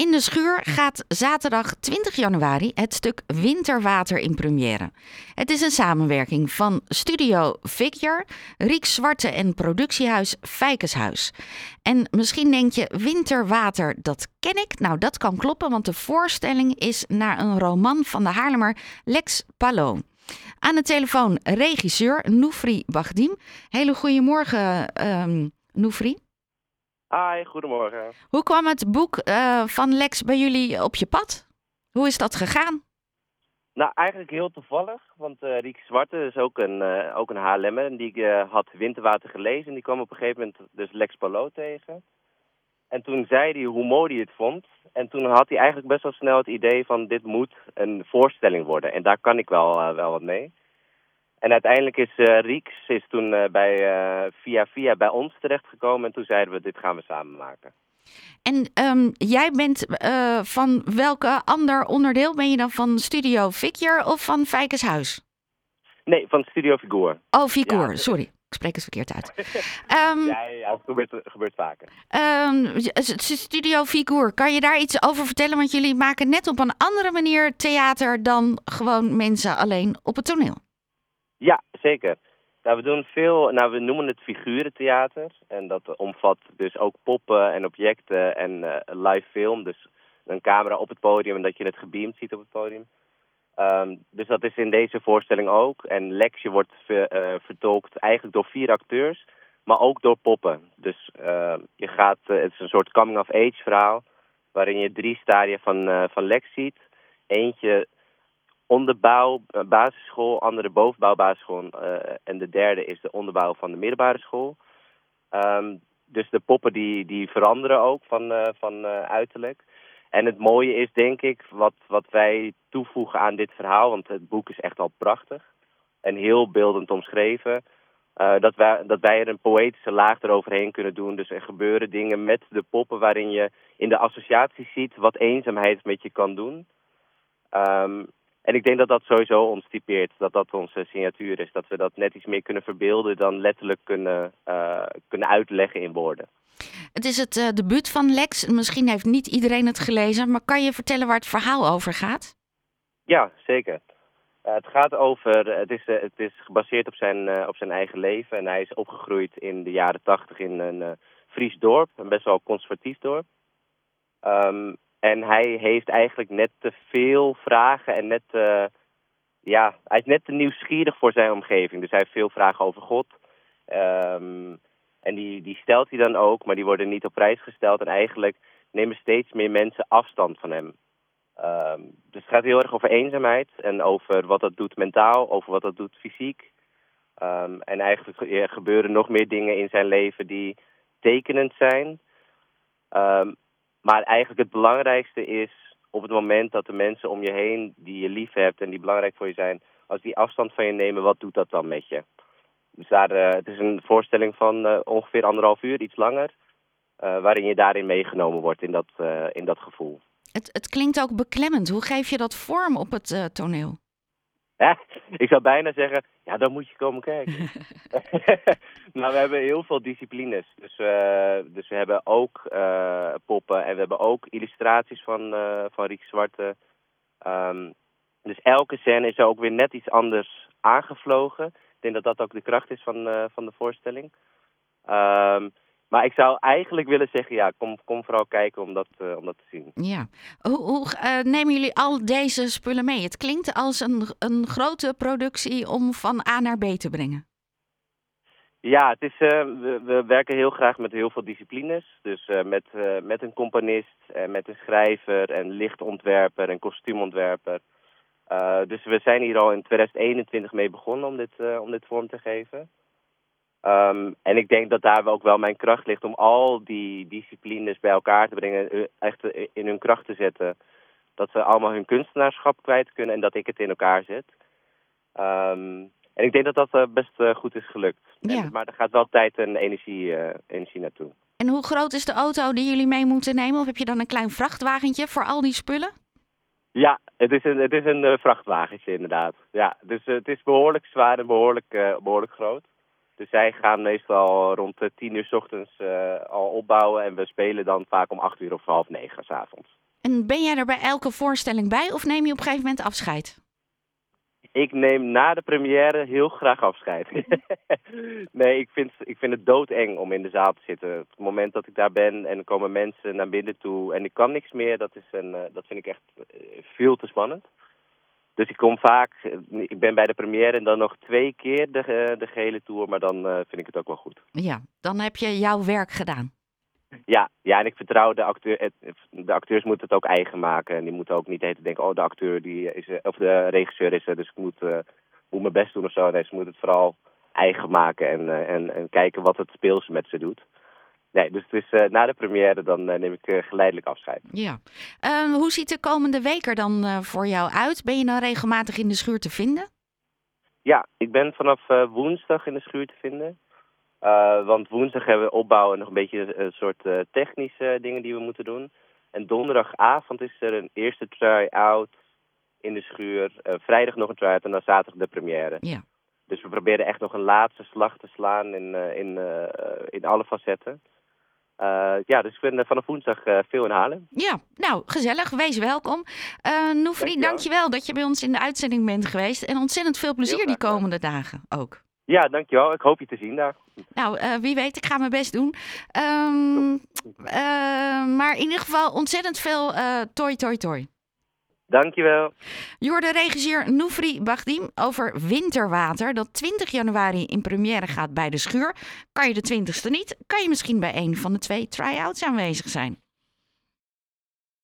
In de schuur gaat zaterdag 20 januari het stuk Winterwater in première. Het is een samenwerking van Studio Figure, Riek Zwarte en productiehuis Fijkeshuis. En misschien denk je, Winterwater, dat ken ik? Nou, dat kan kloppen, want de voorstelling is naar een roman van de Haarlemmer Lex Pallo. Aan de telefoon regisseur Noufri Bagdim. Hele goedemorgen, um, Noufri. Hi, goedemorgen. Hoe kwam het boek uh, van Lex bij jullie op je pad? Hoe is dat gegaan? Nou, eigenlijk heel toevallig. Want uh, Riek Zwarte is ook een, uh, ook een Haarlemmer. En die had Winterwater gelezen. En die kwam op een gegeven moment dus Lex Palot tegen. En toen zei hij hoe mooi hij het vond. En toen had hij eigenlijk best wel snel het idee van dit moet een voorstelling worden. En daar kan ik wel, wel wat mee. En uiteindelijk is uh, Rieks is toen uh, bij, uh, via via bij ons terechtgekomen en toen zeiden we dit gaan we samen maken. En um, jij bent van welke ander onderdeel? Ben je dan van Studio Figure of van Fijkeshuis? Nee, van Studio Figuur. Oh, Figuur, ja. sorry. Ik spreek het verkeerd uit. um, ja, ja, het gebeurt, gebeurt vaker. Um, Studio Figuur, kan je daar iets over vertellen? Want jullie maken net op een andere manier theater dan gewoon mensen alleen op het toneel. Ja, zeker. Nou, we doen veel, nou, we noemen het figurentheater. En dat omvat dus ook poppen en objecten en uh, live film. Dus een camera op het podium en dat je het gebeamd ziet op het podium. Um, dus dat is in deze voorstelling ook. En Lexje wordt uh, vertolkt eigenlijk door vier acteurs, maar ook door poppen. Dus uh, je gaat, uh, het is een soort coming-of-age verhaal, waarin je drie stadia van, van Lex ziet. Eentje onderbouw basisschool, andere bovenbouw basisschool uh, en de derde is de onderbouw van de middelbare school. Um, dus de poppen die, die veranderen ook van, uh, van uiterlijk. En het mooie is denk ik wat, wat wij toevoegen aan dit verhaal, want het boek is echt al prachtig en heel beeldend omschreven. dat, wij, dat wij er een poëtische laag eroverheen kunnen doen. Dus er gebeuren dingen met de poppen waarin je in de associatie ziet wat eenzaamheid met je kan doen. Um, en ik denk dat dat sowieso ons typeert, dat dat onze signatuur is. Dat we dat net iets meer kunnen verbeelden dan letterlijk kunnen, uh, kunnen uitleggen in woorden. Het is het uh, debuut van Lex. Misschien heeft niet iedereen het gelezen, maar kan je vertellen waar het verhaal over gaat? Ja, zeker. Uh, het gaat over, het is, het is gebaseerd op zijn, op zijn eigen leven. En hij is opgegroeid in de jaren tachtig in een Fries dorp, een best wel conservatief dorp. Um, en hij heeft eigenlijk net te veel vragen en net te, ja, hij is net te nieuwsgierig voor zijn omgeving. Dus hij heeft veel vragen over God. Um, en die, die stelt hij dan ook, maar die worden niet op prijs gesteld. En eigenlijk nemen steeds meer mensen afstand van hem. Um, dus het gaat heel erg over eenzaamheid en over wat dat doet mentaal, over wat dat doet fysiek. Um, en eigenlijk gebeuren nog meer dingen in zijn leven die tekenend zijn. Um, maar eigenlijk het belangrijkste is op het moment dat de mensen om je heen die je lief hebt en die belangrijk voor je zijn, als die afstand van je nemen, wat doet dat dan met je? Dus daar, uh, het is een voorstelling van uh, ongeveer anderhalf uur, iets langer, uh, waarin je daarin meegenomen wordt in dat, in dat gevoel. Het, het klinkt ook beklemmend. Hoe geef je dat vorm op het toneel? Ja, ik zou bijna zeggen, ja, dan moet je komen kijken. nou, we hebben heel veel disciplines. Dus, uh, dus we hebben ook uh, poppen en we hebben ook illustraties van, uh, van Riek Zwarte. Um, dus elke scène is er ook weer net iets anders aangevlogen. Ik denk dat dat ook de kracht is van, van de voorstelling. Um, maar ik zou eigenlijk willen zeggen, ja, kom, kom vooral kijken om dat, uh, om dat te zien. Ja. Hoe, hoe uh, nemen jullie al deze spullen mee? Het klinkt als een, een grote productie om van A naar B te brengen. Ja, het is, uh, we, we, werken heel graag met heel veel disciplines. Dus met, met een componist, en met een schrijver en lichtontwerper en kostuumontwerper. dus we zijn hier al in 2021 mee begonnen om dit, om dit vorm te geven. Um, en ik denk dat daar ook wel mijn kracht ligt om al die disciplines bij elkaar te brengen, echt in hun kracht te zetten. Dat ze allemaal hun kunstenaarschap kwijt kunnen en dat ik het in elkaar zet. Um, en ik denk dat dat uh, best goed is gelukt. Ja. En, maar er gaat wel tijd en energie, uh, energie naartoe. En hoe groot is de auto die jullie mee moeten nemen? Of heb je dan een klein vrachtwagentje voor al die spullen? Ja, het is een, het is een vrachtwagentje inderdaad. Ja, dus het is behoorlijk zwaar en behoorlijk, behoorlijk groot. Dus zij gaan meestal rond de tien uur s ochtends uh, al opbouwen en we spelen dan vaak om acht uur of half negen s avonds. En ben jij er bij elke voorstelling bij of neem je op een gegeven moment afscheid? Ik neem na de première heel graag afscheid. nee, ik vind, ik vind het doodeng om in de zaal te zitten. Op het moment dat ik daar ben en er komen mensen naar binnen toe en ik kan niks meer, dat, is een, uh, dat vind ik echt veel te spannend. Dus ik kom vaak, ik ben bij de première en dan nog twee keer de, de gehele tour, maar dan uh, vind ik het ook wel goed. Ja, dan heb je jouw werk gedaan. Ja, ja, en ik vertrouw de acteur. De acteurs moeten het ook eigen maken. En die moeten ook niet eten denken, oh, de acteur die is of de regisseur is er, dus ik moet, uh, moet mijn best doen of zo. Nee, ze moeten het vooral eigen maken en, uh, en, en kijken wat het speels met ze doet. Nee, dus het is, uh, na de première dan neem ik geleidelijk afscheid. Ja. hoe ziet de komende week er dan voor jou uit? Ben je dan regelmatig in de schuur te vinden? Ja, ik ben vanaf woensdag in de schuur te vinden. Uh, want woensdag hebben we opbouwen nog een beetje een soort uh, technische dingen die we moeten doen. En donderdagavond is er een eerste try-out in de schuur. Uh, vrijdag nog een try-out en dan zaterdag de première. Ja. Dus we proberen echt nog een laatste slag te slaan in, in, in alle facetten. Ja, dus ik ben vanaf woensdag veel in Haarlem. Ja, nou, gezellig. Wees welkom. Uh, Noefri, dankjewel. dankjewel dat je bij ons in de uitzending bent geweest. En ontzettend veel plezier die komende dagen ook. Ja, dankjewel. Ik hoop je te zien daar. Nou, uh, wie weet, ik ga mijn best doen. Um, uh, maar in ieder geval ontzettend veel toi, toi, toi. Dankjewel. Je hoorde regisseur Noufri Bagdim over Winterwater, dat 20 januari in première gaat bij de schuur. Kan je de 20ste niet, kan je misschien bij een van de twee try-outs aanwezig zijn.